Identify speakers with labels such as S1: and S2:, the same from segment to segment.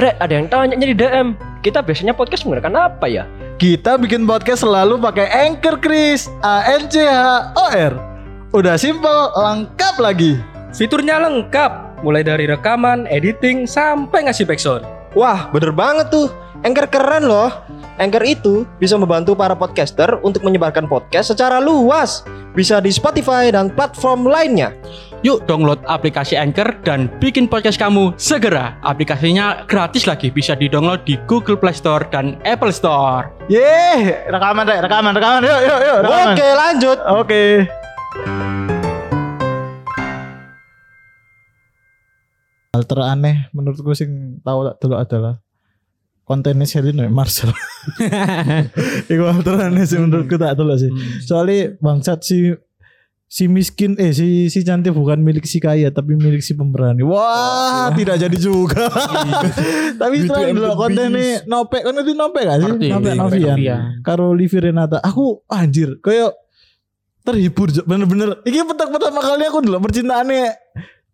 S1: Rek, ada yang tanya di DM. Kita biasanya podcast menggunakan apa ya?
S2: Kita bikin podcast selalu pakai Anchor Chris, A N C H O R. Udah simple, lengkap lagi.
S3: Fiturnya lengkap, mulai dari rekaman, editing, sampai ngasih backsound.
S4: Wah, bener banget tuh. Anchor keren loh. Anchor itu bisa membantu para podcaster untuk menyebarkan podcast secara luas. Bisa di Spotify dan platform lainnya.
S3: Yuk download aplikasi Anchor dan bikin podcast kamu segera. Aplikasinya gratis lagi, bisa di-download di Google Play Store dan Apple Store.
S2: Yeay, rekaman deh, rekaman, rekaman. Yuk, yuk, yuk, rekaman.
S4: Oke, lanjut.
S2: Oke. Hal teraneh menurutku sing tahu tak dulu adalah kontennya Selin ya Marcel. Iku hal teraneh sih menurutku tak dulu sih. Soalnya bangsat si si miskin eh si si cantik bukan milik si kaya tapi milik si pemberani. Wah, tidak jadi juga. tapi
S4: Beauty
S2: setelah dulu kontennya Nopek kan itu Nopek gak sih? Nopek
S3: ngerti,
S2: Novian. Karo Livi Renata. Aku anjir kayak terhibur Jo. bener-bener. Ini petak pertama kali aku dulu percintaannya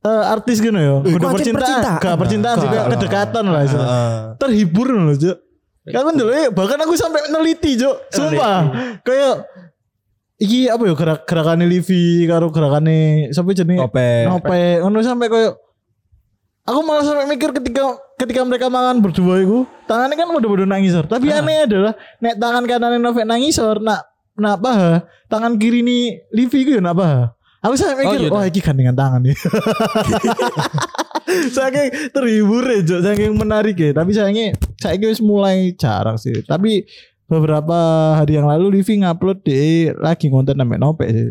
S2: eh, artis gitu ya. Udah
S4: anjir
S2: percintaan,
S4: percintaan?
S2: gak percintaan sih, kedekatan lah. iso.
S4: Heeh.
S2: Terhibur loh, Jo. Kan dulu ya, bahkan aku sampai neliti, Jo. Sumpah. Kayak iki apa ya gerak gerakannya Livi karo gerakannya siapa jenenge?
S4: Ope.
S2: Nope. Ngono sampai kayak Aku malah sampai mikir ketika ketika mereka mangan berdua itu tangannya kan udah-udah nangisor. Tapi aneh adalah nek tangan kanannya Novek nangisor, nak nak paha, tangan kiri nih Livi itu ya nak paha. Aku sampai mikir,
S3: iya,
S2: wah iki gandengan tangan nih. saking terhibur ya, saking menarik ya. Tapi sayangnya saya wis mulai jarang sih. Tapi beberapa hari yang lalu Livi ngupload di lagi konten namanya Nopek sih.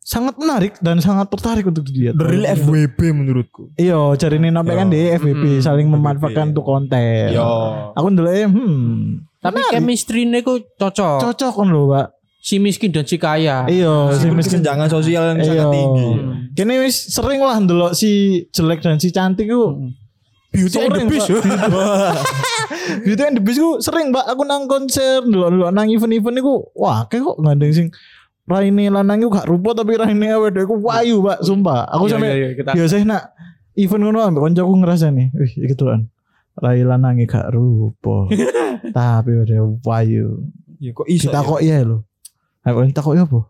S2: Sangat menarik dan sangat tertarik untuk dilihat.
S4: Real FWB menurutku.
S2: Iya, cari ini sampai kan
S4: Yo.
S2: di FVP
S3: Mm-mm,
S2: saling memanfaatkan untuk konten.
S4: Yo.
S2: Aku dulu hmm,
S3: Tapi chemistry-nya ku cocok.
S2: cocok kan lho, Pak.
S3: Si miskin dan si kaya.
S2: Iya, si
S4: Meskipun
S2: miskin.
S4: kesenjangan sosial yang
S2: Iya.
S4: sangat tinggi.
S2: Kini wis sering lah ndelok si jelek dan si cantik ku.
S4: Beauty and the
S2: Sering,
S4: Beast.
S2: Beauty and the Beast ku sering, Pak. Aku nang konser ndelok-ndelok nang event-event iku. Wah, kayak kok gandeng sing Raine lanang iku gak rupa tapi Raine awake ku wayu, Pak. Sumpah. Aku
S3: Iya,
S2: sampai
S3: iya, iya,
S2: biasanya nak event ngono ambek kancaku ngerasa nih. Wih, iki tuan. Rai lanange gak rupa. tapi udah wayu.
S4: Ya kok iso.
S2: Kita
S4: ya?
S2: kok iya lho. Aku kita kok iya apa?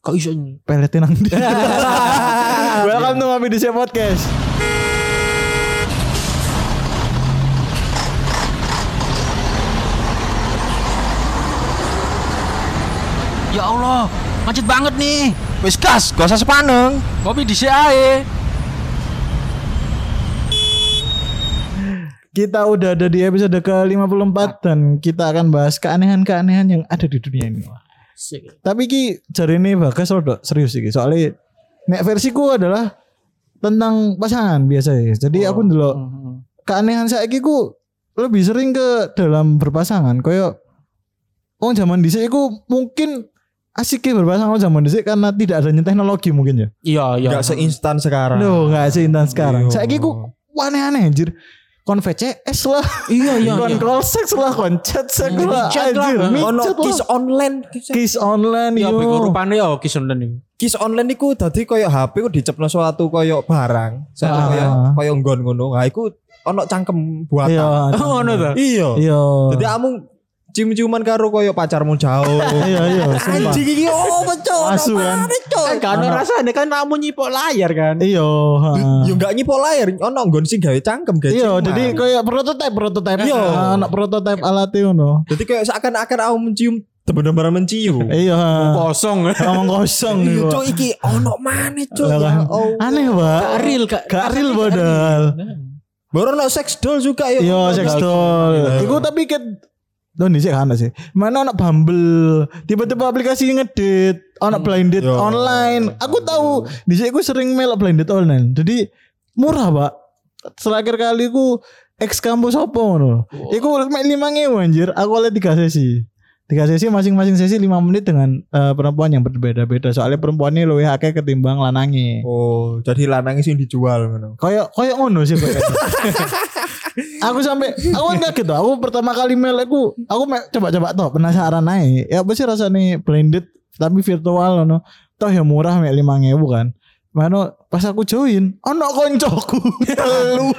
S3: kok iso?
S2: Peletin nang dia. Welcome to di Siap Podcast.
S3: Ya Allah, macet banget nih.
S4: Wis gas, gak usah sepaneng.
S3: Kopi di ae.
S2: Kita udah ada di episode ke-54 dan kita akan bahas keanehan-keanehan yang ada di dunia ini. Tapi ki jari ini bagas rodok serius sih soalnya nek versiku adalah tentang pasangan biasa ya. Jadi aku dulu keanehan saya ku lebih sering ke dalam berpasangan. Kayak Wong zaman dhisik iku mungkin asiknya berpasangan wong zaman dhisik karena tidak adanya teknologi mungkin ya.
S3: Iya, iya.
S4: Gak seinstan sekarang.
S2: Loh, enggak seintan sekarang.
S4: Iya.
S2: Saiki ku aneh-aneh anjir. Kon VCS lah.
S3: Iya, iya,
S2: Kon
S3: iya.
S2: call sex lah, kon chat sex
S3: Hmm,
S2: lah.
S3: chat lah.
S2: Anjir,
S4: Ono
S2: micet
S4: kiss
S2: lah.
S4: online.
S2: Kiss online
S3: Ya,
S2: yo.
S3: bego rupane ya kisun nih.
S4: Kiss online iku dadi koyo HP ku dicepno suatu koyo barang. Suatu
S2: Ah.
S4: koyo koyo nggon ngono. Ha iku ono cangkem buatan.
S2: Iya.
S3: Oh, ngono ta?
S4: Iya.
S2: Iya.
S4: Jadi kamu cium-ciuman karo koyo pacarmu jauh.
S2: Iya, iya, sumpah.
S4: Anjing iki oh betul.
S2: Asu kan.
S3: Kan ono rasane kan namu nyipok layar kan.
S2: Iya.
S4: Yo enggak nyipo layar, ono nggon sing gawe cangkem guys.
S2: Iya, jadi kayak prototype prototype.
S4: Iya.
S2: Ah, Anak prototype alat itu no.
S4: jadi kayak seakan-akan aku mencium benar-benar mencium.
S2: Iya.
S3: Kosong.
S2: Ngomong kosong
S4: Iya, cok iki ono maneh cok. Ya
S2: kan. Aneh, Pak.
S3: Gak real, gak
S2: Gak real modal.
S4: Baru ono sex doll juga ya.
S2: Iya, sex doll. Iku tapi ket Don sih kan sih. Mana anak Bumble, tiba-tiba aplikasi ngedit, anak blind date
S4: Yo.
S2: online. Aku tahu di sini aku sering melok blind date online. Jadi murah, Pak. Terakhir kali aku ex kampus apa ngono. Iku mek 5000 anjir. Aku oleh tiga sesi. Tiga sesi masing-masing sesi 5 menit dengan eh, perempuan yang berbeda-beda. Soalnya perempuannya lebih akeh ketimbang lanangi.
S4: Oh, jadi lanangnya sing dijual ngono.
S2: Kayak kayak ngono sih. aku sampai aku kan kaget tuh. Aku pertama kali mail aku aku coba-coba tuh penasaran naik. Ya apa sih rasanya blended tapi virtual no. Toh ya murah mek 5000 kan. Mana pas aku join, ono koncoku telu.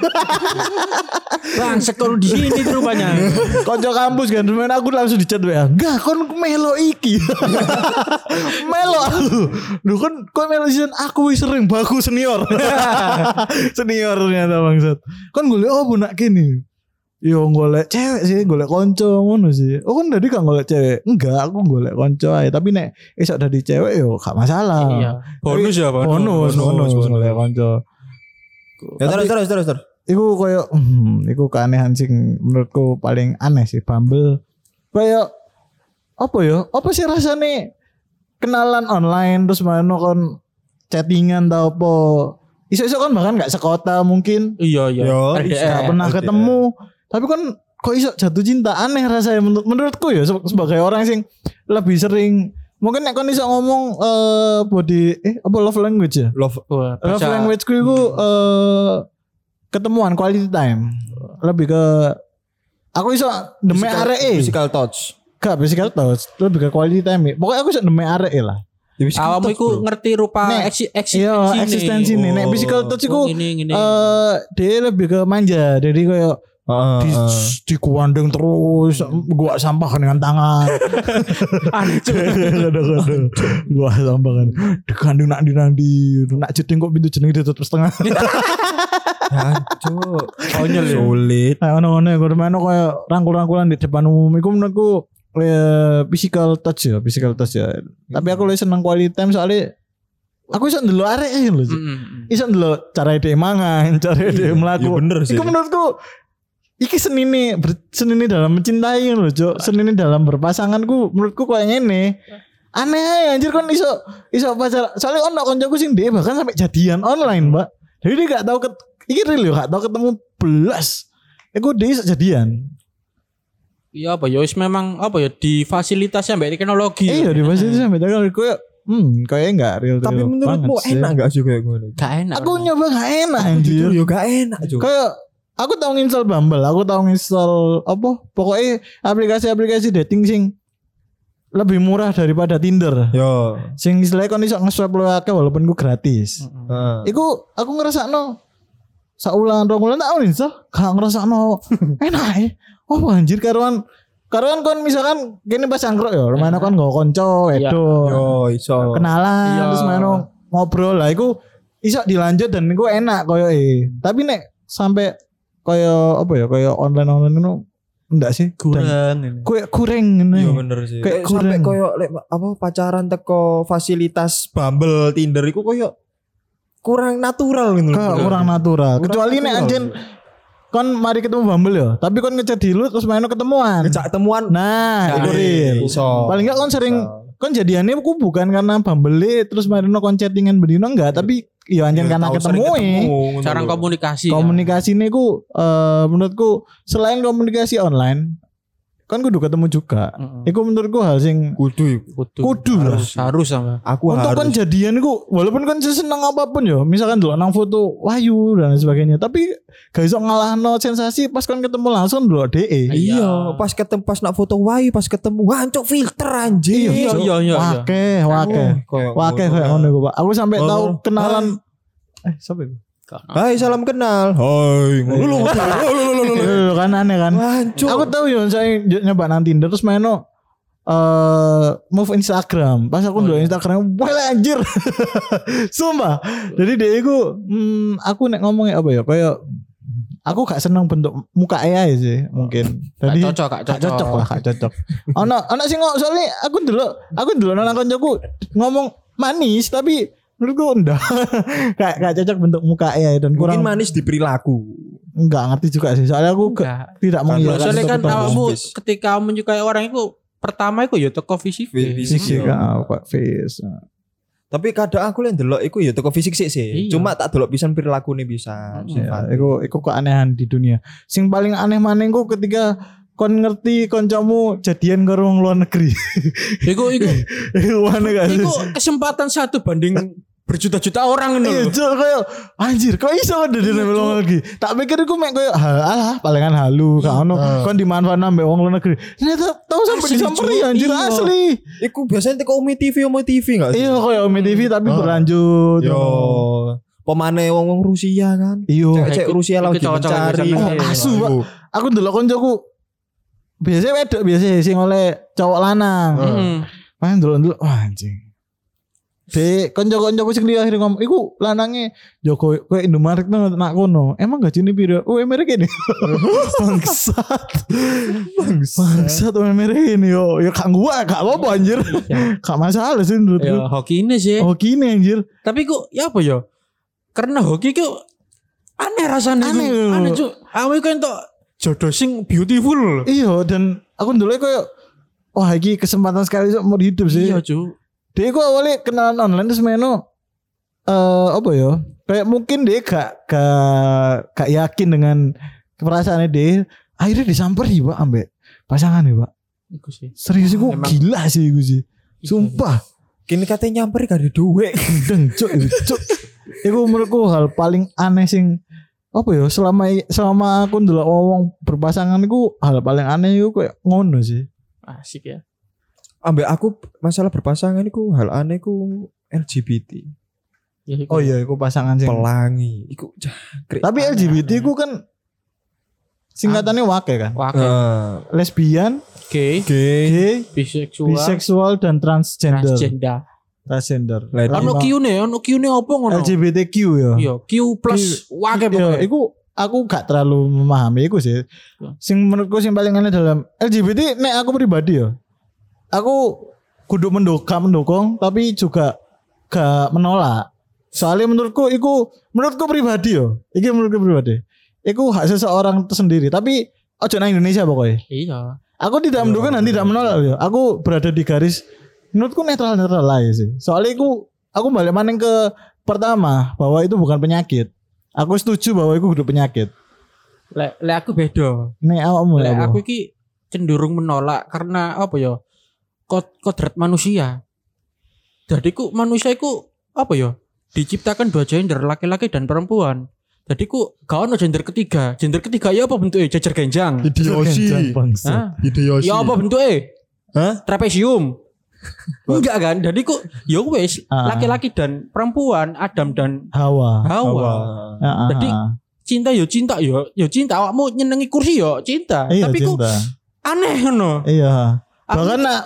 S3: Bang, sekolah di sini tuh rupanya.
S2: Konco kampus kan, cuman aku langsung dicat ya. Enggak, kon melo iki. melo aku. Lu kan kon melo season aku wis sering baku senior. senior ternyata bangsat. Kon golek oh nak kini. Yo golek cewek sih, golek konco ngono sih. Oh kan tadi kan golek cewek. Enggak, aku golek konco aja. Tapi nek esok dari cewek yo gak masalah.
S3: Iya. Bonus ya, Bang.
S2: Bonus, bonus, golek konco.
S4: Ya terus terus terus terus.
S2: Iku koyo hmm, iku keanehan sing menurutku paling aneh sih Bumble. Kayak apa ya? Apa sih rasane kenalan online terus mana kon chattingan tau apa? Iso-iso kan bahkan gak sekota mungkin
S3: Iya, iya.
S4: Yo,
S3: LDR.
S2: gak pernah
S4: LDR.
S2: ketemu. Tapi kan kok iso jatuh cinta aneh rasanya menurut menurutku ya se- sebagai orang sing lebih sering mungkin nek kon iso ngomong eh body eh apa love language ya?
S4: Love
S3: Wah,
S2: Love language ku itu eh ketemuan quality time. Lebih ke aku iso demi
S4: physical-
S2: arek.
S4: Physical touch.
S2: Gak physical touch, lebih ke quality time. e. Pokoknya aku iso demi arek lah.
S4: Ya,
S3: Awakmu iku ngerti rupa
S2: Nek,
S3: eksi,
S2: Iya,
S3: eksistensi
S2: nih. Nek
S4: Oh.
S2: physical touch iku
S3: Ini, ini.
S2: eh dia lebih ke manja. Jadi kayak Di,
S4: heeh.
S2: dikuandeng terus gua sampahkan dengan tangan
S3: Aneh, Cuk.
S2: kadang-kadang gua sampahkan dikandung nak di nandi nak jeding kok pintu jeneng ditutup setengah
S4: Hancur.
S3: Konyol ya.
S4: Sulit.
S2: Kayak ono-ono ya, gue mana kayak rangkul-rangkulan di depan umum. Iku menurutku eh, physical touch ya, physical touch ya. Tapi aku lebih seneng quality time soalnya aku iso ndelok arek lho.
S3: Mm-mm.
S2: Iso ndelok cara dia mangan, cara dia melaku.
S4: Ya bener sih.
S2: Iku menurutku iki seni ini ber, seni ini dalam mencintai loh, Cuk. Seni ini dalam berpasanganku menurutku kayak ngene. Aneh anjir kan iso iso pacar. Soalnya ono koncoku sing dia bahkan sampai jadian online, Mbak. Jadi dia gak tahu ket, iki real gak tahu ketemu belas. Iku dia iso jadian.
S3: Iya apa ya wis memang apa ya difasilitasi sampai teknologi.
S2: Iya di itu sampai tahu kayak hmm kayaknya enggak real.
S4: Tapi menurutmu enak gak sih kayak gue?
S3: Gak enak.
S2: Aku nyoba gak enak
S4: Jujur
S2: anjir.
S4: yo gak enak, Cuk.
S2: Kayak aku tahu nginstal Bumble, aku tahu nginstal apa? Pokoknya aplikasi-aplikasi dating sing lebih murah daripada Tinder.
S4: Yo.
S2: Sing istilahnya kon iso nge-swipe luwih akeh walaupun ku gratis.
S4: Heeh.
S2: Iku aku ngerasakno saulan rong bulan tak uninstall, gak ngerasakno enak ya. Oh anjir karuan karuan kon misalkan gini pas angkruk ya, mana kon nggo konco
S3: Iya.
S2: edo.
S4: Yo iso.
S2: kenalan
S3: Iya.
S2: terus main ngobrol lah iku iso dilanjut dan iku enak koyo eh tapi nek sampai koyo apa ya koyo online online itu enggak sih
S3: kurang ini.
S2: koyo kurang ngene
S4: Iya bener sih.
S2: Kayak
S4: Kayak sampai
S2: kurang.
S4: koyo lek apa pacaran teko fasilitas Bumble, Tinder iku koyo kurang natural gitu.
S2: Kayak kurang natural
S4: Kurang
S2: kecuali nek
S4: natural.
S2: anjen kon mari ketemu Bumble ya tapi kon ngechat dulu terus main ketemuan
S4: Ngejak temuan.
S2: nah itu
S3: Nah,
S2: real
S4: Iso.
S2: paling enggak kon sering
S4: Iso.
S2: kon jadiannya aku bukan karena Bumble terus main kon chattingan berdino enggak tapi ya anjen
S4: Yo,
S2: karena
S4: tahu sering
S2: ketemu
S3: Cara komunikasi. ya.
S2: komunikasi ini ku eh, menurutku selain komunikasi online kan kudu ketemu juga.
S3: Mm-mm.
S2: Iku menurutku hal sing
S4: kudu.
S3: Kudu.
S2: kudu lah.
S3: harus harus sama.
S4: Aku
S2: Untuk kan
S4: harus.
S2: jadian iku walaupun kan seneng apa pun ya, misalkan dulu nang foto wahyu dan sebagainya, tapi gak iso ngalahno sensasi pas kan ketemu langsung dulu DE.
S4: Iya, pas ketemu pas nak foto wae pas ketemu wancuk filter anjir.
S3: Iya, iya, iya, iya.
S2: Wake, wake.
S4: Koyo
S2: Wake
S4: ngono.
S2: kayak ngono Pak. Aku sampai
S4: Oh.
S2: tahu kenalan eh siapa itu?
S4: Hai, salam kenal. Hai, ngono lho.
S2: Eh, kan aneh kan. Aku tahu ya saya nyoba nang Tinder terus main no eh move Instagram. Pas aku dulu Instagram, wah anjir. Sumpah. Jadi dia itu hmm, aku nek ngomongnya apa ya kayak aku gak seneng bentuk muka AI sih mungkin.
S3: Gak
S2: Jadi
S3: cocok, gak
S2: gak
S3: cocok.
S2: cocok lah, gak cocok. Ono ono sing ngomong soalnya aku dulu aku dulu nang kancaku ngomong manis tapi menurutku enggak gak gak cocok bentuk muka AI dan
S4: Mungkin
S2: kurang
S4: manis di perilaku.
S2: enggak ngerti juga sih. Soalnya aku gak,
S3: Enggak.
S2: tidak mengiyakan
S3: Soalnya kan
S4: Face.
S3: ketika menyukai orang itu pertama itu ya toko fisik.
S4: Fisik,
S2: fisik
S4: iya.
S2: ah, kok face.
S4: Tapi kadang aku lihat delok iku ya toko fisik sih sih.
S3: Iya.
S4: Cuma tak delok pisan perilaku nih bisa.
S2: Ya, iku iku keanehan di dunia. Sing paling aneh maneh iku ketika kon ngerti koncomu jadian karo wong luar negeri.
S3: Iku iku
S2: Iku aneh gak sih?
S3: iku kesempatan satu banding berjuta-juta orang ngono
S2: Iya,
S3: lho.
S2: cuk kayak anjir, kok iso ada di
S3: Iya,
S2: luar lagi. Tak pikir iku mek koyo hal alah palingan halu
S3: Iya.
S2: gak ono kon dimanfaatkan ambek wong luar negeri. Ternyata tahu sampai
S4: Asli,
S2: disamperi anjir
S4: Iya.
S2: asli.
S4: Iku biasanya teko Umi TV, Umi TV enggak sih?
S2: Iya koyo Umi TV tapi
S4: Oh.
S2: berlanjut.
S4: Yo. Pemane wong-wong Rusia kan.
S2: Iyo.
S4: Cek Rusia lagi mencari.
S2: Oh,
S3: Iya.
S2: asu. Aku ndelok koncoku biasanya wedok biasanya sing oleh cowok lanang.
S3: Heeh.
S2: Main ndelok-ndelok wah anjing. Dek, konco-koncoku sing liya akhirnya ngomong, iku lanange Joko kowe Indomaret nang nak kono. Emang gajine piro? Oh, emere kene. Bangsat. Bangsat emere kene yo. Ya gak gua, gak apa-apa anjir. Gak masalah sih
S3: Ya
S2: menurutku.
S3: hoki ini sih.
S2: Oh, gini anjir.
S3: Tapi kok ya apa ya? Karena hoki kok aneh rasanya.
S2: Aneh.
S3: Aneh cuk. Aku kan entuk jodoh sing beautiful.
S2: Iya, dan aku ndelok koyo wah iki kesempatan sekali seumur hidup sih.
S3: Iya cuk.
S2: Dia kok awalnya kenalan online terus meno eh apa ya? Kayak mungkin dia gak gak gak yakin dengan perasaannya dia. Akhirnya disamperi pak ambek pasangan nih pak.
S3: Iku sih.
S2: Serius iku
S3: Emang-
S2: gila sih iku sih. Sumpah.
S4: Kini katanya nyamper gak ada duit.
S2: Gendeng cuk iku cuk. Iku menurutku hal paling aneh sing apa ya selama selama aku ndelok wong berpasangan iku hal paling aneh iku kayak ngono sih.
S3: Asik ya.
S4: Ambek aku masalah berpasangan iku hal aneh ku LGBT.
S3: Ya, iku.
S2: Oh iya iku pasangan sing
S4: Pelangi. Iku jangkrik.
S2: Tapi LGBT
S3: aneh.
S2: ku kan singkatannya wake kan.
S3: Wah,
S4: Eh,
S2: Lesbian,
S3: gay,
S4: gay.
S2: gay,
S3: biseksual,
S2: biseksual dan transgender.
S3: transgender.
S2: Transgender.
S3: Ono Q ne, ono Q ne apa ngono?
S2: LGBTQ ya.
S3: Iya, Q plus wake
S2: Iya,
S3: pokoknya.
S2: iku aku gak terlalu memahami iku sih.
S3: Iya.
S2: Sing menurutku sing paling aneh dalam LGBT nek aku pribadi ya. Aku kudu mendukung mendukung tapi juga gak menolak. Soalnya menurutku iku menurutku pribadi yo. Iki menurutku pribadi. Iku hak seseorang tersendiri tapi ojo nang Indonesia pokoknya.
S3: Iya.
S2: Aku tidak mendukung dan tidak menolak ya. Aku berada di garis menurutku netral netral lah ya sih. Soalnya aku aku balik maning ke pertama bahwa itu bukan penyakit. Aku setuju bahwa itu udah penyakit.
S3: Lek lek aku beda.
S2: Nih awakmu
S3: Lek aku iki cenderung menolak karena apa ya? Kod kodrat manusia. Jadi ku manusia iku apa ya? Diciptakan dua gender, laki-laki dan perempuan. Jadi ku gak ono gender ketiga. Gender ketiga ya apa bentuknya? Jajar genjang.
S4: Hideyoshi.
S2: Bangsa.
S3: Hah?
S4: Hideyoshi.
S3: Ya apa bentuknya?
S4: Hah?
S3: Trapesium. Enggak kan? Jadi ku ya wis
S2: Ah.
S3: laki-laki dan perempuan, Adam dan
S2: Hawa.
S3: Hawa.
S2: Ah, ah,
S3: Jadi. Cinta yo cinta yo, yo cinta awakmu nyenengi kursi yo cinta.
S2: iya
S3: Tapi ku
S2: cinta.
S3: aneh ngono.
S2: Iya. Bahkan nak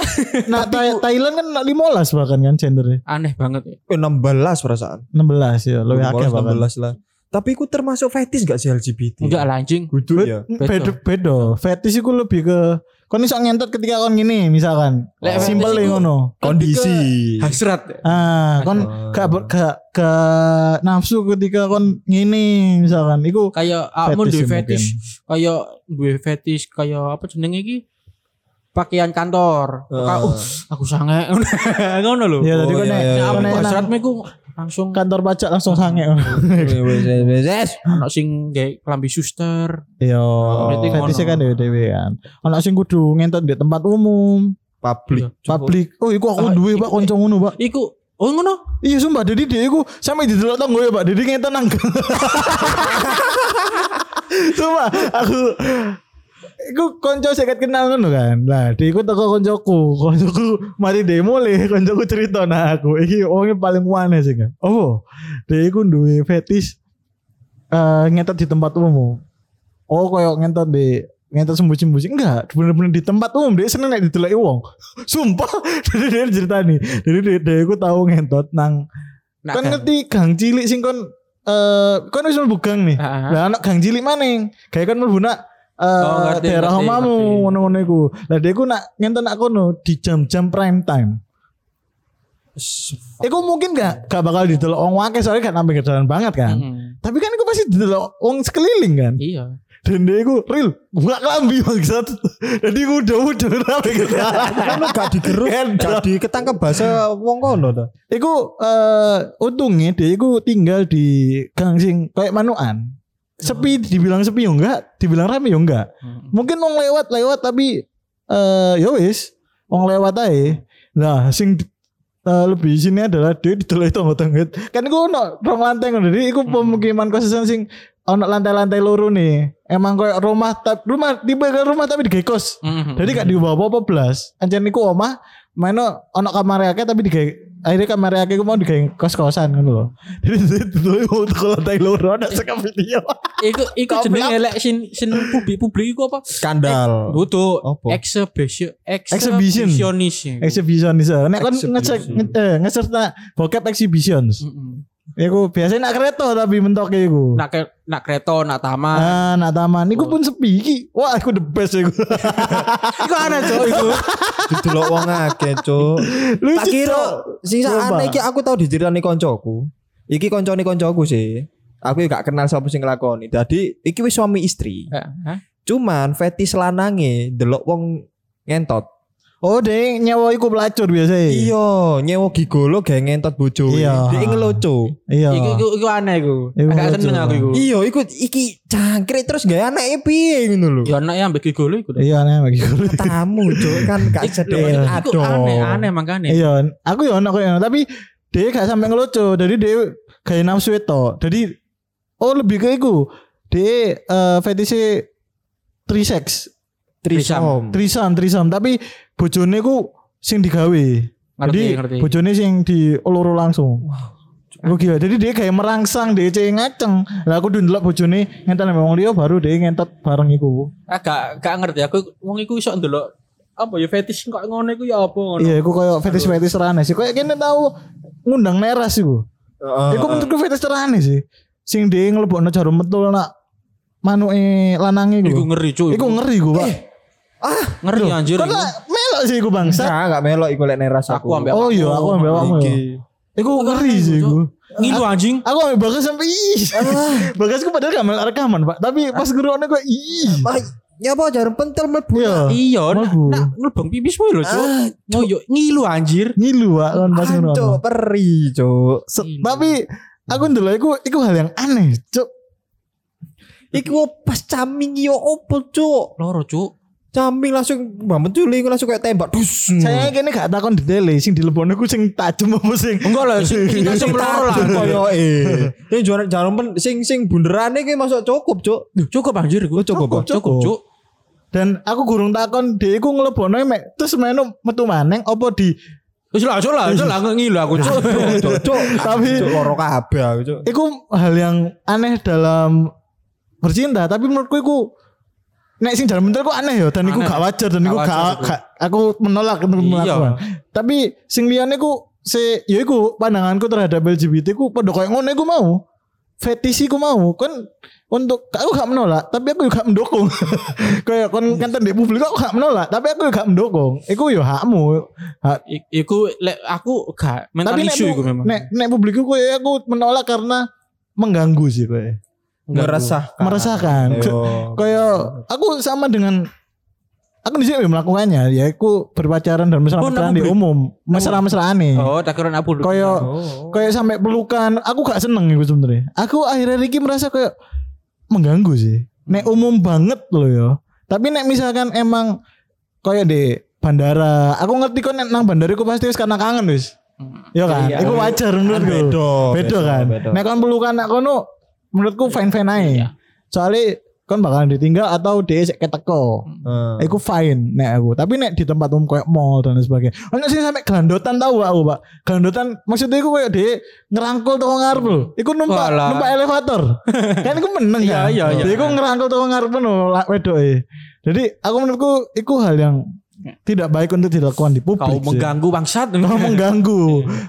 S2: Thai-
S3: ku-
S2: Thailand kan nak 15 bahkan kan gendernya.
S3: Aneh banget ya.
S4: Eh, 16 perasaan.
S2: 16 ya, lebih akeh
S4: 16,
S2: bahkan.
S4: 16 lah. Tapi aku termasuk fetis gak sih LGBT?
S3: Enggak lah anjing.
S4: Kudu ya.
S2: Beda beda. Fetish iku lebih ke kon iso ngentot ketika kon gini misalkan.
S3: Lek fetish iku-
S2: ngono.
S4: Kondisi.
S3: Hasrat.
S2: Ah, kon
S4: Oh.
S2: gak gak gak nafsu ketika kon ngini misalkan iku
S3: Kayak awakmu
S2: Fetish
S3: duwe fetish, kayak duwe fetish kayak apa jenenge iki? Pakaian kantor.
S4: Ah.
S3: uh, aku sange. Ngono lho.
S2: ya tadi
S4: Oh,
S2: kon
S4: iya,
S2: nek
S4: iya,
S3: Nek
S4: iya.
S3: iku langsung
S2: kantor pajak langsung sange.
S4: Wes.
S3: ono sing gawe klambi suster.
S2: Iya,
S3: Berarti
S2: fetishnya
S3: ngono.
S2: kan dewe-dewe kan. Ono sing kudu ngentot di tempat umum,
S4: Public.
S3: Iya.
S2: publik. Oh, iku aku
S3: Ah,
S2: duwe Pak kanca ngono, Pak.
S3: Iku oh ngono.
S2: Iya sumpah jadi dia iku sampe didelok tanggo ya Pak. Jadi ngentot nang. sumpah aku Iku konco seket kenal ngono kan. Lah, dia iku teko koncoku. Koncoku mari demo le, koncoku cerita nah aku. Iki wongnya paling aneh sih kan. Oh, dia iku duwe fetish eh ngentot di tempat umum. Oh, koyo ngentot di ngentot sembunyi-sembunyi enggak bener-bener di tempat umum dia seneng nek dideloki wong sumpah dari dia cerita nih jadi dia, dia iku tahu ngentot nang
S3: Nak
S2: kan ngerti gang cilik sing kon eh kon wis mlebu gang nih. Lah anak gang cilik maning. Kayak kan mlebu nak eh
S3: Oh, ngerti,
S2: daerah omamu ngono-ngono iku. Lah dia iku nak ngenten nak kono di jam-jam prime time. Iku mungkin gak gak bakal didelok wong akeh soalnya gak nampil jalan banget kan.
S3: Mm-mm.
S2: Tapi kan iku pasti didelok wong sekeliling kan.
S3: Iya.
S2: Dan dia iku real buka kelambi maksud. Jadi iku udah udah rapi gitu.
S4: Kan lu gak digerus, gak diketangkep bahasa wong kono ta.
S2: Iku eh untungnya dia iku tinggal di gang sing kayak manuan. Sepi dibilang sepi yo enggak, dibilang rame yo enggak.
S3: Mm.
S2: Mungkin wong lewat lewat tapi eh ya wis, wong lewat ae. Nah, sing eh, lebih sini adalah dia didelok itu tangga kan iku ono rong lantai ngono jadi iku pemukiman kosan sing ono lantai-lantai loro nih emang kayak rumah tap rumah tipe rumah tapi di kos
S3: Mhm.
S2: jadi gak dibawa apa-apa belas anjir niku omah maino ono kamar akeh tapi digawe akhirnya kamar akeh ku mau digawe kos-kosan ngono lho jadi itu kalau lantai loro ada sekap video
S3: Iku iku jenenge
S2: bilang-
S3: elek sin sin publik publik iku apa?
S4: Skandal.
S3: Butuh
S4: Apa?
S3: exhibition
S2: Exhibition.
S3: exhibitionis.
S2: nek kon
S4: Exhibition.
S2: ngecek nge- eh, ngeserta bokep exhibitions Iku biasanya nak kereta tapi mentoknya iku.
S3: Nak ke- nak kereta, nak taman.
S2: Ah, nak taman. Iku pun sepi iki. Wah, aku the best iku.
S3: Iku aneh cok iku.
S4: Didelok wong akeh, Cuk.
S2: Lucu.
S4: Tak kira
S2: Cok. Coba.
S4: iki aku tau diceritani koncoku. Iki koncone koncoku sih. Aku gak kenal sapa sing nglakoni. Dadi iki wis suami istri.
S3: Hah?
S4: Cuman fetis lanange delok wong ngentot.
S2: Oh, deh nyawa iku pelacur biasa.
S4: Iya, nyewa gigolo gawe ngentot bojoe.
S2: Iya.
S4: Dia ngeloco.
S2: Iya.
S3: Iku iku iku aneh iku.
S2: Iku
S3: Agak
S2: lucu.
S3: seneng aku iku.
S4: Iya, iku iki cangkrik terus gawe anake piye ngono lho.
S3: Ya anak yang bagi golo iku.
S2: Iya, aneh bagi gue.
S4: Tamu, Cuk, kan gak sedih.
S3: iku aneh, aneh makanya.
S2: Iya, aku ya ono koyo ngono, tapi dia gak sampai ngelucu. Jadi dia kayak nafsu itu. Jadi oh lebih ke iku. Dia eh fetishnya trisex,
S4: Trisom.
S2: trisom, trisom, tapi bojone ku sing digawe.
S3: Ngerti,
S2: Jadi
S3: ngerti.
S2: bojone sing dioloro langsung. Lu gila. Jadi dia kayak merangsang dia cek ngaceng. Lah aku ndelok bojone ngentot nang wong liya baru dia ngentot bareng iku.
S3: Ah, gak gak ngerti aku wong iku iso ndelok apa ya fetish kok ngono iku ya apa ngono.
S2: Iya, iku koyo fetish-fetish rane sih. Kayak kene tahu ngundang neras iku.
S4: Heeh.
S2: Iku menurutku fetish rane sih. Sing dia ngelebokno jarum metul nak manuke lanange
S3: Iku
S2: iku.
S3: ngeri cuy.
S2: Iku ngeri gue, Pak.
S3: ngeri anjir.
S2: Melok sih iku bangsa.
S4: Enggak, enggak melok iku lek neras
S3: Aku
S4: aku.
S3: ambek
S2: Oh iya, aku ambil awakmu ya.
S4: Iki.
S2: Iku ngeri sih iku.
S3: Ngilu anjing.
S2: Aku ambil bagas sampai ih. Bagas ku padahal gak melok rekaman, Pak. Tapi pas ngerokoknya kok ih.
S4: Mah, nyapa jarum pentil mlebu.
S2: Iya.
S3: Iya, nak ngelbang pipismu lho, Cuk.
S4: Ah,
S3: Ngoyo ngilu anjir.
S2: Ngilu, Pak, kan pas
S4: Cuk,
S2: ngerokok.
S4: peri, Cuk.
S2: Tapi aku ndelok iku iku hal yang aneh, Cuk.
S4: Iku pas caming yo opo, Cuk?
S3: Loro, Cuk.
S4: Caming langsung mbak menculing langsung kayak tembak. Dus.
S2: Saya kene gak takon detail sing dilebokno ku sing tajem apa sing
S3: Enggak lah, sing sing sing loro lah.
S4: koyo eh. Ini juara jarum pen sing sing bunderane ki masuk cukup, Cuk.
S3: Cukup anjir iku.
S4: cukup,
S3: cukup, Cuk.
S2: dan aku gurung takon dia iku ngelebokno mek terus menu metu maneng apa di
S3: Wis lah, Cuk lah, Cuk lah ngilu aku, Cuk.
S4: Cuk, Cuk.
S2: Tapi-
S4: Cuk, loro kabeh aku, Cuk.
S2: Iku hal yang aneh dalam bercinta tapi menurutku iku nek sing jalan bentar ku aneh ya dan iku gak wajar dan
S3: Gak
S2: iku gak, gak- aku menolak untuk
S3: Iya.
S2: melakukan. Tapi sing liyane ku se ya iku pandanganku terhadap LGBT ku padha koyo ngono iku mau. Fetish iku mau kan untuk aku gak menolak tapi aku juga mendukung kayak kon kan di publik aku gak menolak tapi aku juga mendukung iku yo hakmu hak
S3: I- Iku lek aku gak mental
S2: tapi nek,
S3: issue iku memang.
S2: nek, nek publik ku ya aku menolak karena mengganggu sih kayak
S4: Meresah.
S2: meresahkan.
S4: Ayo.
S2: kayak aku sama dengan aku di sini melakukannya. Ya aku berpacaran dan mesra-mesraan di umum. Mesra-mesraan nih
S3: Oh, tak kira aku.
S2: kayak
S4: Oh.
S2: kayak sampai pelukan aku gak seneng itu sebenarnya. Aku akhirnya Ricky merasa kayak mengganggu sih. Nek umum banget loh ya tapi nek misalkan emang kayak di bandara aku ngerti kok nek nang bandara aku pasti wis karena kangen wis. Ya kan?
S4: Iya.
S2: itu wajar menurutku.
S4: Beda,
S2: beda kan?
S4: beda.
S2: nek kan pelukan nek kono menurutku fine fine aja
S3: Iya.
S2: soalnya kan bakalan ditinggal atau dia keteko
S4: Heeh.
S2: Iku fine nek aku. Tapi nek di tempat umum kayak mall dan sebagainya. Ono sing sampe gelandotan tahu gak aku, Pak. Gelandotan maksudnya iku kayak dia ngerangkul toko ngarep lho. Iku numpak
S3: Walah.
S2: numpak elevator. kan iku meneng
S3: Iya,
S2: kan.
S3: iya, iya.
S2: Dia iku ngerangkul toko ngarep lho wedoke. Jadi aku menurutku iku hal yang tidak baik untuk dilakukan di publik.
S3: Kau
S2: sih.
S3: mengganggu bangsat.
S2: Kau mengganggu.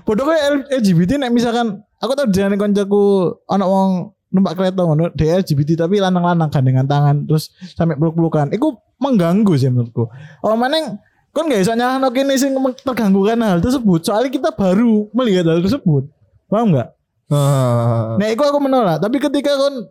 S2: Padahal kayak LGBT nek misalkan aku tahu di koncoku ana wong numpak kereta ngono dia LGBT tapi lanang-lanang gandengan tangan terus sampai peluk-pelukan. Iku mengganggu sih menurutku. Oh maneng kon gak iso nyalahno kene sing meng- terganggu kan hal tersebut. Soalnya kita baru melihat hal tersebut. Paham enggak?
S4: Heeh.
S2: Nah, itu aku menolak. Tapi ketika kon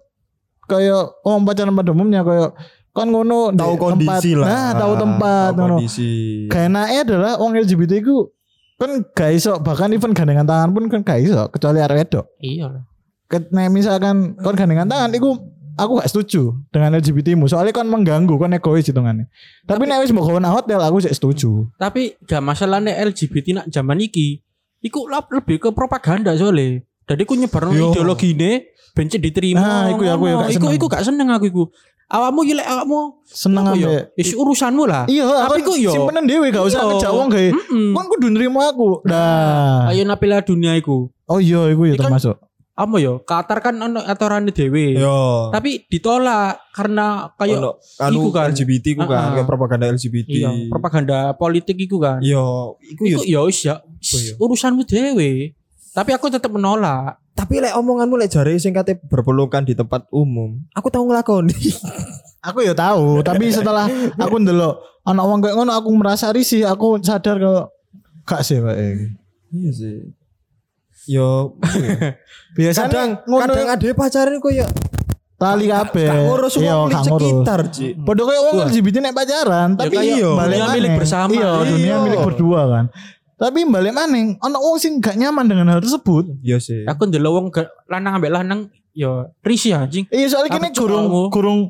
S2: kayak oh pacaran pada umumnya kayak kon ngono
S4: tahu
S2: di
S4: kondisi
S2: tempat,
S4: lah.
S2: Nah, tahu tempat
S4: Tahu
S2: ngono.
S4: kondisi.
S2: Enaknya adalah orang LGBT ku kan gak iso bahkan even gandengan tangan pun kan gak iso kecuali arek wedok.
S3: Iya lah.
S2: Ket- Nek misalkan kon gandengan tangan iku aku gak setuju dengan LGBT-mu soalnya kon mengganggu kon egois hitungannya. Tapi nek wis nang hotel aku sih setuju.
S3: Tapi gak masalahnya LGBT nak zaman iki iku lap- lebih ke propaganda soalnya. Jadi ku nyebar ideologi ini bencet diterima.
S2: Nah, iku ya, aku ya gak
S3: Iku
S2: seneng.
S3: iku gak seneng aku iku. Awakmu lek awakmu
S2: Seneng
S3: apa ya? Is urusanmu lah.
S2: Iya,
S3: Tapi
S2: aku
S3: yo.
S2: simpenan dhewe gak usah
S3: Iya.
S2: ngejak wong gawe. Kon kudu nrimo aku. Nah.
S3: Ayo napila dunia iku.
S2: Oh iya, iku ya termasuk.
S3: Apa ya? Qatar kan ono aturannya dewe.
S4: Yo.
S3: Tapi ditolak karena kayak
S4: Ono anu
S3: iku kan.
S4: LGBT ku kan,
S3: Ah, ah.
S4: kayak propaganda LGBT.
S3: iya, propaganda politik iku kan.
S4: Yo, iku yo.
S3: Iku ya wis ya
S4: iya?
S3: urusanmu dewe. Tapi aku tetap menolak.
S4: Tapi lek omonganmu lek jare sing kate berpelukan di tempat umum, aku tahu nglakoni.
S2: Aku ya tahu, tapi setelah aku ndelok anak wong kayak ngono aku merasa risih, aku sadar kalau gak sih Pak.
S4: Iya sih. Yo,
S2: Biasanya
S4: kadang
S2: ngono
S4: kadang ada pacaran kok ya
S2: tali kabeh.
S4: gak ngurus
S2: Iya,
S4: wong
S2: ngurus.
S4: sekitar, Ci.
S2: Padha kayak wong. LGBT nek pacaran, tapi
S3: kayak
S2: iya, balik
S3: milik bersama.
S2: Iya, dunia
S4: Iya.
S2: milik berdua kan. Tapi balik maneh, ana wong sing gak nyaman dengan hal tersebut.
S4: Iya sih.
S3: Aku ndelok wong ga- lanang ambek lanang ya risih anjing.
S2: Iya, soalnya kini
S3: Apa
S2: kurung kurung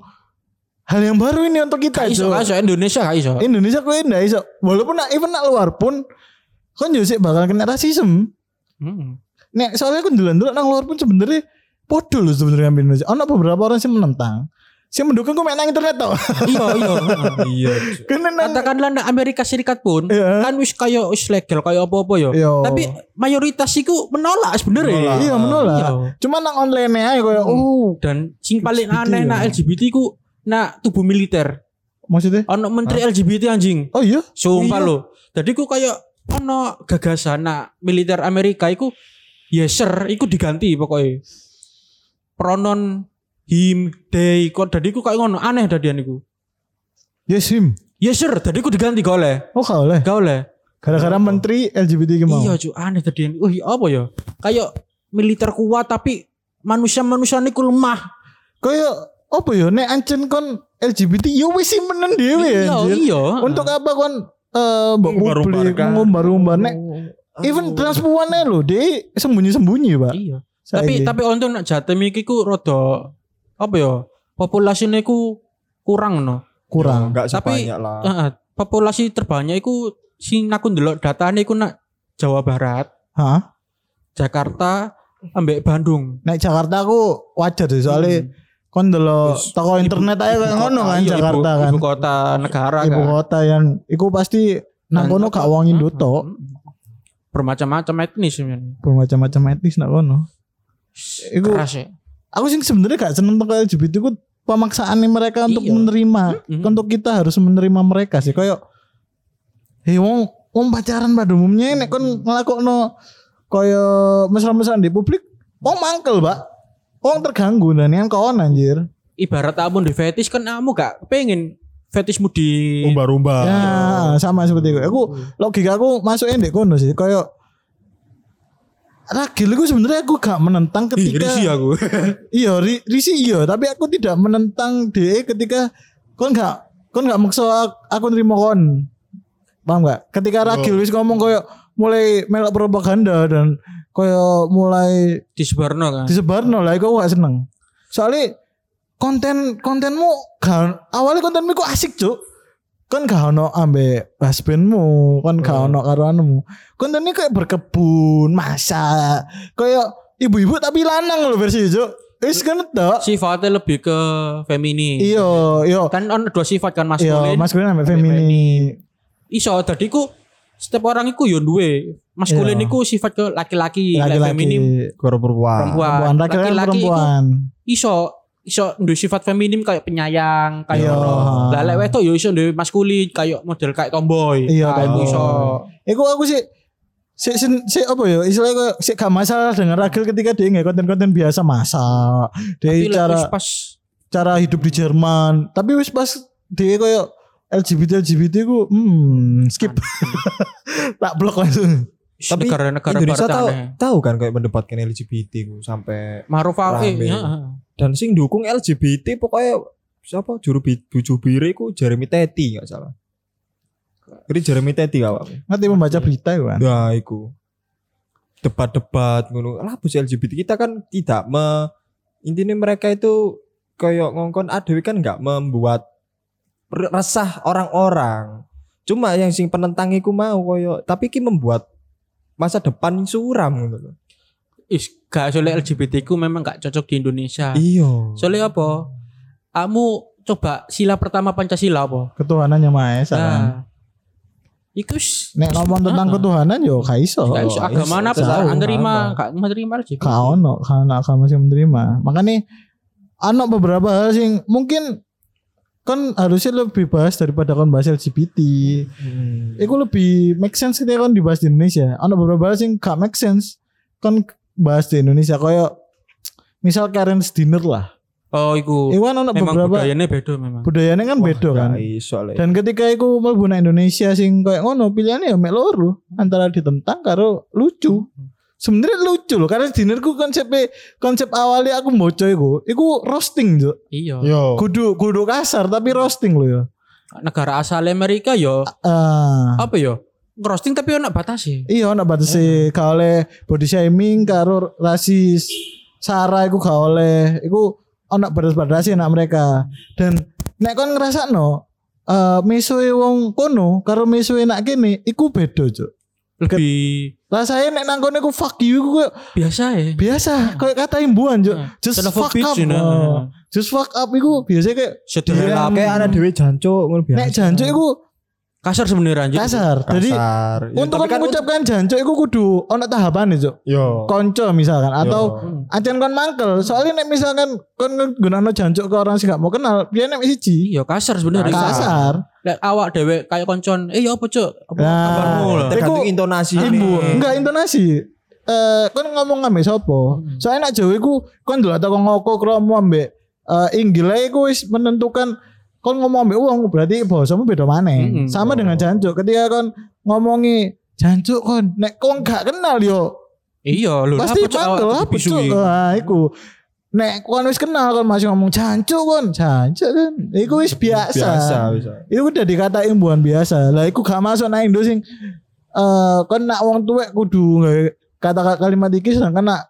S2: hal yang baru ini untuk kita.
S3: Gak iso, iso Indonesia gak iso.
S2: Indonesia kok ndak iso. Walaupun nak even nak luar pun kan yo sik bakal kena rasisme.
S3: Hmm.
S2: Nek soalnya aku dulu nang luar pun sebenarnya podo loh sebenarnya ambil Indonesia. Ana beberapa orang sih menentang. Si mendukung gue main nang internet tau.
S3: Iya, iya.
S4: Iya. Ci.
S2: Karena nang
S3: Katakanlah nang Amerika Serikat pun
S2: Iya.
S3: kan wis kayak wis legal kayak apa-apa ya.
S2: Iya.
S3: Tapi mayoritas iku menolak sebenarnya.
S4: Menolak.
S2: Iya menolak.
S3: Iya.
S2: Cuma nang online aja kayak oh
S3: Dan sing paling
S2: LGBT
S3: aneh
S2: ya.
S3: nak LGBT ku nak tubuh militer.
S2: maksudnya
S3: Ono menteri LGBT anjing.
S2: oh iya
S3: Sumpah
S4: Iya.
S3: lo. Jadi ku kayak ono gagasan nak militer Amerika iku yeser iku diganti pokoknya. Pronon him they kok dadi ku kayak ngono aneh dadian iku.
S2: yes him
S3: Yeser dadi ku diganti gak oleh.
S2: oh gak oleh
S3: Gak oleh.
S2: gara-gara menteri LGBT ki mau
S3: Iya cu aneh dadian. Wih apa ya? Kayak militer kuat tapi manusia-manusia niku lemah.
S2: kayak apa ya nek ancen kon LGBT yo wis sih menen dhewe ya
S3: Iya, iya.
S2: untuk apa kon eh mbok publik
S4: Mengumbar-umbarkan.
S2: ngumbar-umbar nek even transpuan lho dia sembunyi-sembunyi pak
S3: Iya. Tapi
S2: Saiki.
S3: tapi untung nak Jatim iki ku rada apa ya? Populasine ku kurang no.
S2: kurang
S4: Enggak
S3: Tapi-
S4: sebanyak lah.
S3: Heeh, populasi terbanyak iku sing aku ndelok datane iku nak Jawa Barat,
S2: Hah?
S3: Jakarta, ambek Bandung.
S2: Nek Jakarta aku wajar sih soalnya
S3: Hmm.
S2: kon delok
S3: Terus
S2: toko internet aja kayak ngono kan
S3: Iya,
S2: Jakarta
S3: ibu,
S2: kan.
S3: Ibu kota negara
S2: Ibu
S3: kan.
S2: kota yang iku pasti nang kono gak wong Indo
S3: Bermacam-macam etnis sebenarnya.
S2: bermacam-macam etnis nang kono. Iku
S3: Keras ya.
S2: aku sih sebenarnya gak seneng toko LGBT ku pemaksaan mereka untuk
S3: Iya.
S2: menerima,
S3: Mm-mm.
S2: untuk kita harus menerima mereka sih kayak Hei wong wong pacaran pada umumnya nek kon ngelakokno kaya mesra-mesraan di publik, wong mangkel, Pak. Wong terganggu dan yang kawan anjir.
S3: Ibarat kamu di fetish kan kamu gak pengen fetishmu di
S4: Umbar-umbar.
S2: Ya, sama seperti itu. Aku logika aku masuknya di kono sih. Kayak Ragil itu sebenarnya aku gak menentang
S4: Ih,
S2: ketika
S4: risih aku.
S2: iya ri, risi iya tapi aku tidak menentang dia ketika kon gak kon gak maksa aku, nerima kon paham gak ketika Ragil wis ngomong kayak mulai melok propaganda dan kayak mulai
S3: di Sebarno kan.
S2: disebarno lah aku gak seneng soalnya konten kontenmu gak awalnya kontenmu kok asik cuk kan gak ono ambek husbandmu kan gak ono karo anumu kontennya kayak berkebun masak kayak ibu-ibu tapi lanang loh versi cuk wis kan
S3: Sifatnya lebih ke feminin.
S2: iya iya
S3: Kan on dua sifat kan
S2: iya
S3: maskulin.
S2: maskulin ambek
S3: ambek
S2: feminin
S3: Iso tadi ku setiap orang iku yo duwe. Maskulin
S2: Iya.
S3: iku sifat ke laki-laki, laki feminin
S2: laki-laki
S4: Karo perempuan.
S3: perempuan.
S2: laki-laki kan perempuan
S3: iso iso duwe sifat feminim kayak penyayang, kayak
S2: Iya.
S3: ngono. Lah lek wedok yo iso duwe maskulin kayak model kayak tomboy.
S2: Iya, tomboy.
S3: iso.
S2: Iku aku sih si, si, si apa ya istilahnya kayak si gak masalah dengan Ragil ketika dia nggak konten-konten biasa masak dia
S3: Tapi
S2: cara
S3: pas
S2: cara hidup di Jerman tapi wis pas dia kayak LGBT LGBT ku hmm skip tak blok langsung
S4: Tapi
S3: negara-negara
S4: Indonesia tahu tahu kan kayak mendebatkan LGBT ku sampai
S3: Maruf
S4: Rame.
S3: ya.
S4: dan sing dukung LGBT pokoknya siapa juru bi, buju bire ku Jeremy Teti nggak salah. Jadi Jeremy Teti awak.
S2: nanti membaca berita ya kan
S4: Nah, iku. Debat-debat ngono. Lah bus LGBT kita kan tidak me intinya mereka itu kayak ngongkon adewi kan nggak membuat re- resah orang-orang. Cuma yang sing penentang iku mau koyo tapi ki membuat masa depan suram gitu loh.
S3: Is gak soalnya LGBT ku memang gak cocok di Indonesia.
S4: Iya.
S3: Soalnya apa? Kamu coba sila pertama Pancasila apa?
S2: Ketuhanan yang Maha Esa.
S3: Nah, Iku
S2: Nek ngomong tentang
S3: Ah.
S2: ketuhanan yo gak iso.
S3: gak iso agama apa gak menerima gak menerima LGBT.
S2: Gak ono kan agama sing menerima. Makanya ono beberapa hal sing mungkin kan harusnya lebih bahas daripada kon bahas LGBT.
S4: Hmm.
S2: Iku lebih make sense ketika kon dibahas di Indonesia. Ono beberapa hal sing gak make sense kon bahas di Indonesia koyo misal Karen's dinner lah.
S3: Oh, iku
S2: Iku kan ono
S3: memang
S2: beberapa
S3: budayanya beda memang.
S2: budayanya kan beda kan.
S4: Lah.
S2: Dan ketika iku mlebu nang Indonesia sing koyo ngono pilihannya ya mek loro antara ditentang karo lucu. Sebenarnya lucu loh karena dinerku konsepnya konsep awalnya aku moco iku, iku roasting jo.
S3: Iya.
S4: Yo.
S2: Kudu kudu kasar tapi roasting loh ya.
S3: Negara asal Amerika yo
S2: Ah.
S3: apa yo? Roasting tapi ono batasi.
S2: Iya nak batasi gak oleh body shaming karo rasis sara iku gak oleh iku ono batas-batasi nak mereka dan nek kon ngrasakno eh mesoe wong kono karo mesoe nak kene iku beda jo.
S3: Lebih
S2: Rasanya nek nang kono iku fuck you koyo
S3: biasa ya.
S2: biasa kayak kata imbuhan jo.
S3: Nah,
S2: Just fuck
S3: bitch,
S2: up.
S3: you know.
S2: Oh. Just fuck up iku biasa kayak. Iya.
S4: Kayak anak dhewe jancuk ngono biasa.
S2: nek jancuk iku
S3: Kasar sebenarnya anjir.
S2: kasar. Jadi
S4: kasar. Ya,
S2: untuk kan mengucapkan jancuk iku kudu ono tahapan jo.
S4: yo.
S2: Konco misalkan atau
S4: Yo.
S2: Acan kon mangkel, soalnya nek misalkan kon gunakno jancuk ke orang sing gak mau kenal, dia nek siji.
S3: Iya kasar sebenarnya.
S2: Kasar.
S3: Lek awak dewe kayak koncon, eh ya apa cuk? Apa
S2: Nah.
S3: kabarmu
S4: tergantung intonasi
S2: Ibu,
S4: nih.
S2: enggak intonasi. Eh, kon ngomong ambek sapa? Soalnya nek Jawa iku kon ndelok teko ngoko kromo ambek eh Inggil ae iku wis menentukan kon ngomong ambek wong berarti bahasamu beda maneh.
S3: Mm-mm.
S2: Sama dengan jancuk. Ketika kon ngomongi jancuk kon nek kon gak kenal yo.
S3: Iya lho.
S2: pasti mangkel apa cuk iku. Nek kon wis kenal kon masih ngomong jancuk kon. Jancuk kan? Iku wis biasa,
S4: biasa
S2: itu udah dikata imbuhan biasa. Lah iku gak masuk nang Indo sing eh kon nak wong tuwek kudu kata kalimat iki sedangkan nak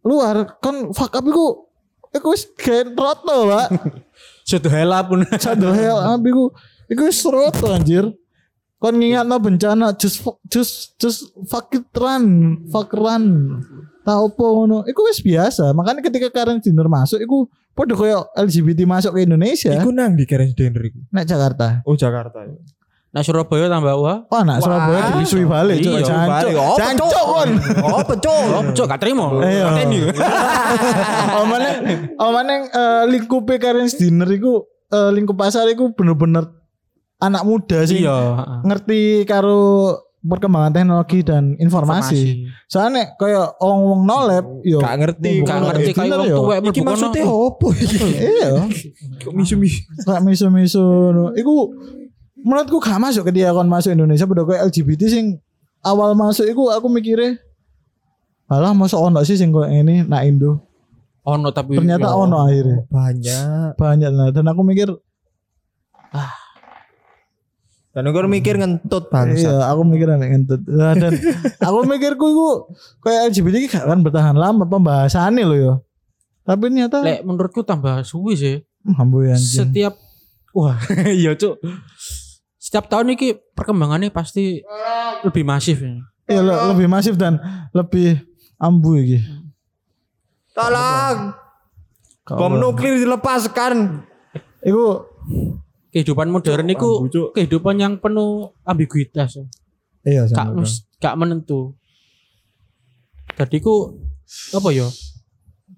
S2: luar kon fuck up iku iku wis kayak roto pak
S3: Satu hela pun.
S2: satu hell up iku iku wis roto anjir kon ngingat no bencana just just just fuck it run fuck run tau apa ngono iku wis biasa makanya ketika Karen Dinner masuk iku podo koyo LGBT masuk ke Indonesia
S4: Iku nang di Karen Dinner iku.
S2: nek Jakarta
S4: Oh Jakarta. ya.
S3: Nah Surabaya tambah wah.
S2: Oh, nak Surabaya
S4: Wah,
S2: dibisui balik, cuk.
S3: iya,
S2: Jancuk.
S4: Oh,
S2: Jancuk kon.
S4: Oh, betul.
S3: Oh, cuk gak terima.
S2: Iya.
S3: Pateni.
S2: Omane omane eh, lingkupe Karen's Dinner iku eh, lingkup pasar iku bener-bener anak muda sih.
S3: Iya.
S2: Ngerti karo perkembangan teknologi dan informasi. Soalnya kayak wong-wong nolep yo
S4: Gak ngerti,
S2: bukan
S3: Gak ngerti kayak wong tuwek
S4: Iki maksudnya opo iki?
S2: Iya.
S4: Kok misu-misu.
S2: Kayak miso-miso no. Iku menurutku gak masuk ke dia kon masuk Indonesia pada kayak LGBT sing awal masuk iku aku mikirnya Alah masa ono sih sing koyo ini nak Indo.
S3: Ono tapi
S2: Ternyata
S3: yo.
S2: ono akhirnya.
S4: Banyak.
S2: Banyak lah dan aku mikir
S4: Dan aku mikir ngentut bangsa.
S2: iya aku mikir aneh ngentut. Nah, dan aku mikirku iku kayak LGBT ki gak akan bertahan lama pembahasannya loh yo. Tapi ternyata
S3: Lek menurutku tambah suwi sih.
S2: Hmm, ambu ya.
S3: Setiap wah iya cuk. Setiap tahun ini perkembangannya pasti lebih masif ya.
S2: Iya le- lebih masif dan lebih ambu iki.
S4: Tolong. Bom nuklir dilepaskan.
S2: Iku
S3: Kehidupan modern
S4: Cuk.
S3: kehidupan yang penuh ambiguitas. ya.
S2: iya
S3: Gak,
S2: sama.
S3: mus- gak menentu. Jadi ku apa ya?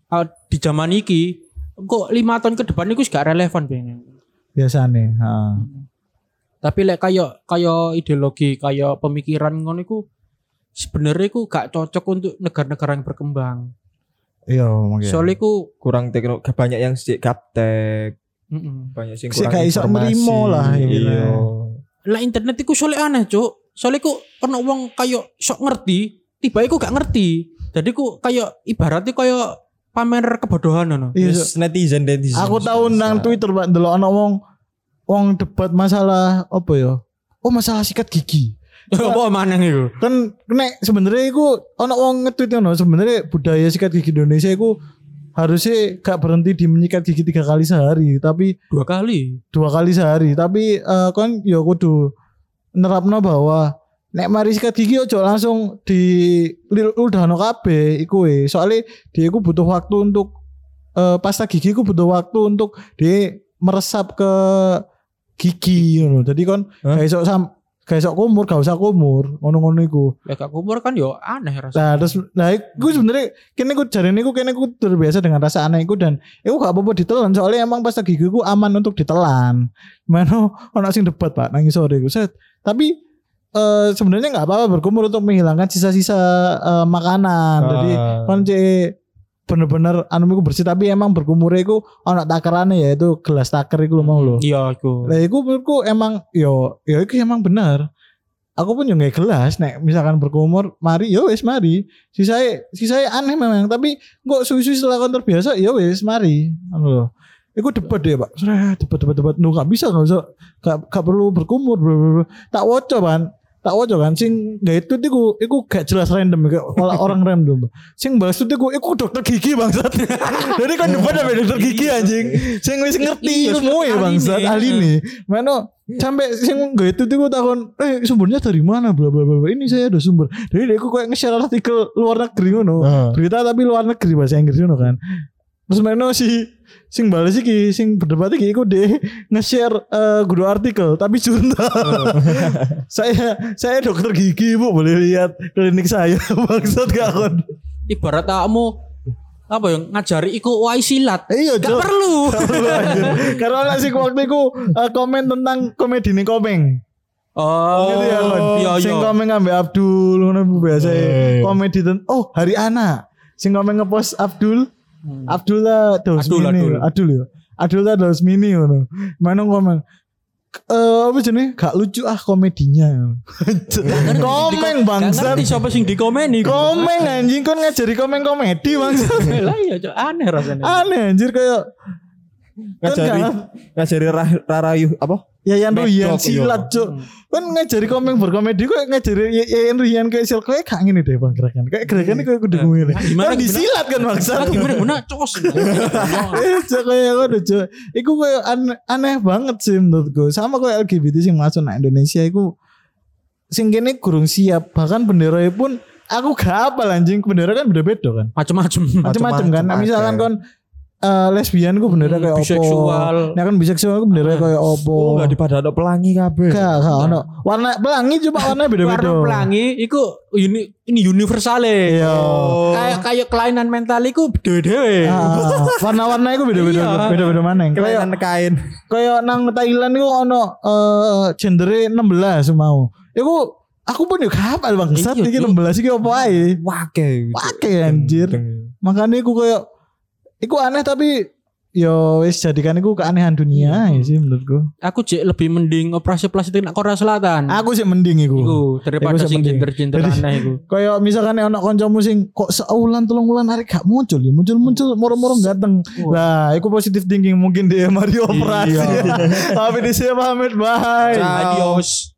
S3: Ah, di zaman iki kok lima tahun ke depan itu gak relevan pengen.
S2: Biasane, heeh.
S3: Tapi lek kayak kayak ideologi, kayak pemikiran ngono iku sebenarnya iku gak cocok untuk negara-negara yang berkembang.
S2: Iya, mungkin.
S3: Soalnya iku
S4: Kurang teknologi banyak yang sih gaptek,
S3: mm-mm.
S4: banyak sing
S2: Sik
S4: kurang
S2: gak iso
S4: informasi.
S2: nerimo lah,
S4: Iya.
S3: lah internet iku soalnya aneh, Cuk. Soalnya iku ono wong kayak sok ngerti, tiba iku gak ngerti. Jadi ku kayak ibaratnya kayak pamer kebodohan ngono.
S2: Iya,
S4: Yes, netizen netizen.
S2: Aku tahu nang Twitter Pak ndelok ana wong wong debat masalah apa ya? Oh masalah sikat gigi.
S3: Apa maneh iku?
S2: Kan nek sebenarnya iku ana wong nge-tweet ngono, sebenarnya budaya sikat gigi Indonesia iku harusnya gak berhenti di menyikat gigi tiga kali sehari, tapi
S3: Dua kali.
S2: dua kali sehari. Tapi eh, kan ya kudu nerapno bahwa nek mari sikat gigi ojo langsung di ludahno kabeh iku we. Soalnya dia iku butuh waktu untuk eh, pasta gigi iku butuh waktu untuk dia meresap ke gigi ngono. Jadi kon gak iso sam gak iso kumur, gak usah kumur, ngono-ngono iku.
S3: Ya gak kumur kan yo aneh rasanya.
S2: Nah, terus nah iku sebenarnya kene ku jarene iku kene ku terbiasa dengan rasa aneh iku dan iku gak apa-apa ditelan soalnya emang pasta gigi ku aman untuk ditelan. Mana ono sing debat Pak nang sore iku. Set. Tapi eh sebenarnya nggak apa-apa berkumur untuk menghilangkan sisa-sisa eh, makanan. Jadi
S4: Ah.
S2: kan bener-bener anu iku bersih tapi emang berkumur iku ono takerane ya itu gelas taker iku mau lho.
S3: Iya iku.
S2: Lah iku menurutku emang yo yo iku emang bener. Aku pun yo nggak gelas nek misalkan berkumur mari yo wis mari. Sisai sisai aneh memang tapi kok susu setelah kon terbiasa yo wis mari. Anu lho. Iku debat deh pak, Seret, debat debat debat, nu nggak bisa nggak bisa, nggak perlu berkumur, tak woco kan, tak woco kan, sing gak itu iku, iku gak jelas random, kayak orang orang random, sing balas itu iku, iku dokter gigi bangsat, jadi kan debat sama dokter gigi anjing, sing wis ngerti
S3: Iya,
S2: ilmu ya bangsat,
S3: nih.
S2: ahli nih, mana sampai sing gak itu iku takon, eh sumbernya dari mana, bla bla bla, bla. ini saya ada sumber, jadi dia iku kayak nge-share artikel luar negeri ngono,
S4: Ah.
S2: berita tapi luar negeri bahasa Inggris ngono kan. Terus mana si sing balas iki sing berdebat iki iku deh nge-share eh, guru artikel tapi junta. saya saya dokter gigi Bu boleh lihat klinik saya maksud gak kon.
S3: Ibarat kamu apa yang ngajari iku wai silat.
S2: Iya,
S3: Gak perlu.
S2: Karena lah sing waktu iku eh, komen tentang komedi nih komeng.
S3: Oh,
S2: gitu ya kon.
S3: iya
S2: Sing
S3: iya.
S2: komeng ambek Abdul ngono biasa
S4: Iya, iya.
S2: komedi ten oh hari anak. Sing komeng ngepost Abdul
S3: Hmm.
S2: Abdullah Daus
S3: Adul,
S2: Mini.
S3: Adul.
S2: Adul ya? Adullah Daus Mini ngono. Mana komen eh apa jenis gak lucu ah komedinya. Komeng bangsat.
S3: Ngerti siapa sing dikomeni.
S2: komeng anjing kon ngajari komeng komedi bangsat.
S3: Lah iya aneh rasanya.
S2: aneh anjir kayak kan
S4: ngajari ngajari rah- rarayu apa?
S2: Yayan Ruhian silat cuk kan ngajari komeng berkomedi kok ngajari Yayan Ruhian kayak silat kayak gak ngene deh bang gerakan kayak gerakan kayak kudu ngene
S3: gimana,
S2: kan disilat kan
S3: Lagi gimana gimana cos.
S2: Eh, cok kayak ngono cok. Iku kayak aneh, banget sih menurutku. Sama kayak LGBT sing masuk nang Indonesia iku sing kene kurang siap. Bahkan bendera pun aku gak apal anjing bendera kan beda-beda kan.
S3: Macem-macem.
S2: Macam-macam kan. Nah,
S4: Macem-macem
S2: misalkan kon eh, lesbian ku bendera kayak opo.
S3: Biseksual.
S2: Nah kan biseksual ku bendera kayak opo.
S4: Oh, enggak dipadano pelangi kabeh.
S2: Gak, gak ono. Warna pelangi cuma warna beda-beda.
S3: Warna pelangi iku uni, ini universale.
S2: Iya.
S3: Kayak kayak kelainan mental iku dewe-dewe.
S2: Ah, warna-warna itu beda-beda,
S3: Iya.
S2: beda-beda mana? Kayak
S4: Kelainan kain.
S2: kayak nang Thailand itu ono eh gendere 16 mau. Iku aku pun yo kapal bangsat
S3: Iya,
S2: iki
S3: Cuk.
S2: 16 iki opo ae.
S4: Wake.
S2: Wake anjir. Makanya iku kayak iku aneh tapi yo wis jadikan iku keanehan dunia ya sih menurutku.
S3: Aku cek lebih mending operasi plastik nak Korea Selatan.
S2: Aku sih mending iku.
S3: Iku
S2: Iku
S3: daripada
S2: sih
S3: sing gender-gender aneh iku.
S2: Kayak misalkan ono kancamu sing kok seulan telung wulan arek gak muncul ya muncul-muncul moro-moro ganteng. Lah, iku positif thinking mungkin dia mari operasi. Tapi di saya pamit bye.
S4: Ciao.
S3: Adios.